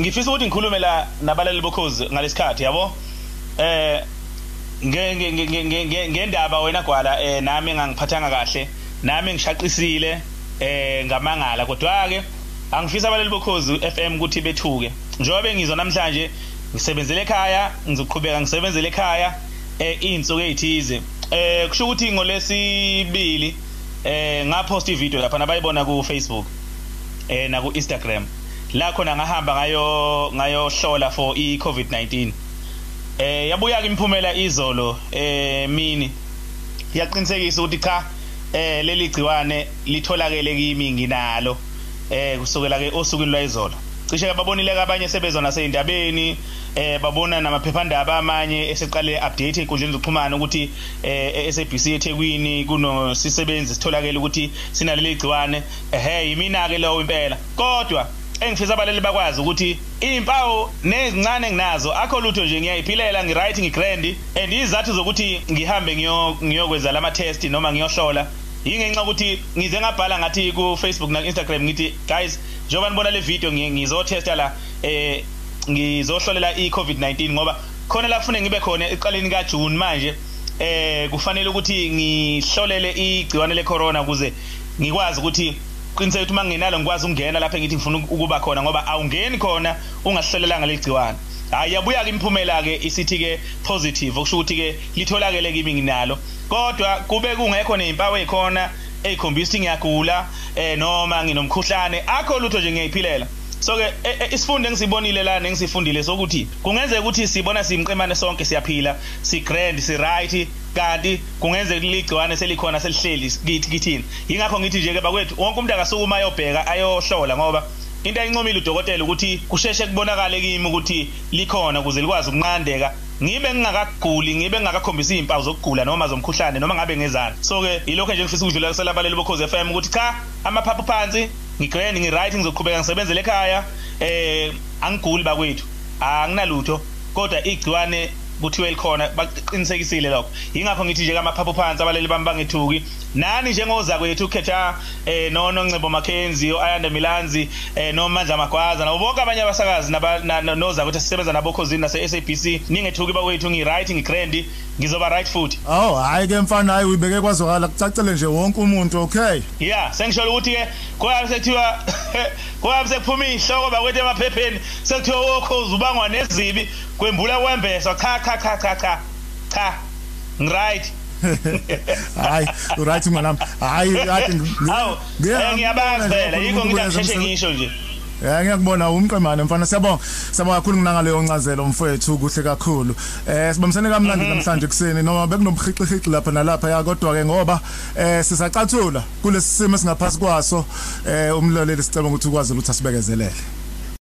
ngifisa ukuthi ngikhulume la nabalali bokhozi ngalesikhathi yabo? Eh ngendaba wena gwala eh nami engangiphathanga kahle nami ngishaqisile eh ngamangala. Kodwa ke angifisa abalali bokhozi FM ukuthi bethuke. Njengoba ngizwa namhlanje ngisebenzele ekhaya ngizoqhubeka ngisebenzele ekhaya eh insuku ezithize eh kusho ukuthi ngolesibili eh ngapost ivideo lapha nabayibona ku Facebook eh na ku Instagram la khona ngahamba ngayo ngayohlola for i COVID-19 eh yabuya ke imiphumela izolo eh mini? Yaqinisekisa ukuthi cha eh leli gciwane litholakele kimi nginalo eh kusukela ke osukwini lwayizolo. Cishe ke babonile abanye sebezwa naseyindabeni eh babona namaphephandaba amanye eseqale update einkundleni zokuxhumana ukuthi eh SABC eThekwini kuno sisebenzi sitholakele ukuthi sinaleli gciwane. Ehe yimina ke lo impela. Kodwa engifisa abaleli bakwazi ukuthi impawu nezincane nginazo akho lutho nje ngiyayiphilela ngiright ngigrand and izathu zokuthi ngihambe ngiyokwenza lama test noma ngiyohlola yingenxa ukuthi ngize ngabhala ngathi ku Facebook na Instagram ngithi guys njengoba nibona le video ngizotesta la eh ngizohlolela i-COVID-19 ngoba khona la kufune ngibe khona eqaleni kaJune manje eh kufanele ukuthi ngihlolele igciwane le-corona ukuze ngikwazi ukuthi qiniseka ukuthi mangingenalo ngikwazi ukungena lapha ngithi ngifuna ukuba khona ngoba awungeni khona ungasihlolelanga legciwane hayi yabuya ke imiphumela ke isithi ke positive okusho ukuthi ke litholakele kimi nginalo. Kodwa kube kungekho nezimpawu ezikhona ezikhombisa ngiyagula eh noma nginomkhuhlane akho lutho nje ngiyayiphilela. So ke isifundo engisibonile la nengisifundile sokuthi kungenzeka ukuthi sibona simqemane sonke siyaphila si grand si right kanti kungenzeka ligciwane selikhona selihleli kithi kithini. Yingakho ngithi nje ke bakwethu wonke umuntu akasukuma ayobheka ayohlola ngoba into ayincomile udokotela ukuthi kusheshe kubonakale kimi ukuthi likhona ukuze likwazi ukunqandeka. Ngibe ngingakaguli ngibe ngingakakhombisa izimpawu zokugula noma zomkhuhlane noma ngabe ngezana so ke ilokho nje ngifisa ukudlula kusela abaleli bokhozi FM ukuthi cha amaphaphu phansi ngigrand ngiright ngizoqhubeka ngisebenzele ekhaya eh angiguli bakwethu anginalutho kodwa igciwane kuthiwe likhona baqinisekisile lokho. Yingakho ngithi nje kamaphaphu phansi abaleli bami bangethuki nani njengoza kwethu ukhetha eh nono Ncebo Mackenzie oAyanda Milanzi eh nomandla Magwaza nabo bonke abanye abasakazi noza ukuthi sisebenza nabo khosini nase SABC ningethuki bakwethu ngi right ngi grand ngizoba right futhi. Awu hayi ke mfana hayi uyibeke kwazwakala kucacele nje wonke umuntu okay? Yeah sengisholo ukuthi ke kwabe sekuthiwa kwabe sekuphuma ihloko bakwethu emaphepheni sekuthiwa wokhozi ubangwa nezibi kwembula kwembesa cha cha cha cha cha cha right. Hayi uright mnganami hayi kade ngiyabanga phela. Yiko ngithi angisheshe ngisho nje. Yeah ngiyakubona umqemane mfana. Siyabonga. Siyabonga kakhulu nginangaleyo ncazelo mfowethu kuhle kakhulu. Eh sibambisene kamnandi namhlanje kuseni noma bekunomhixihixi lapha nalapha ya kodwa ke ngoba eh sisacathula kulesi simo singaphasi kwaso. Eh umlaleli sicela ukuthi ukwazi ukuthi asibekezelele.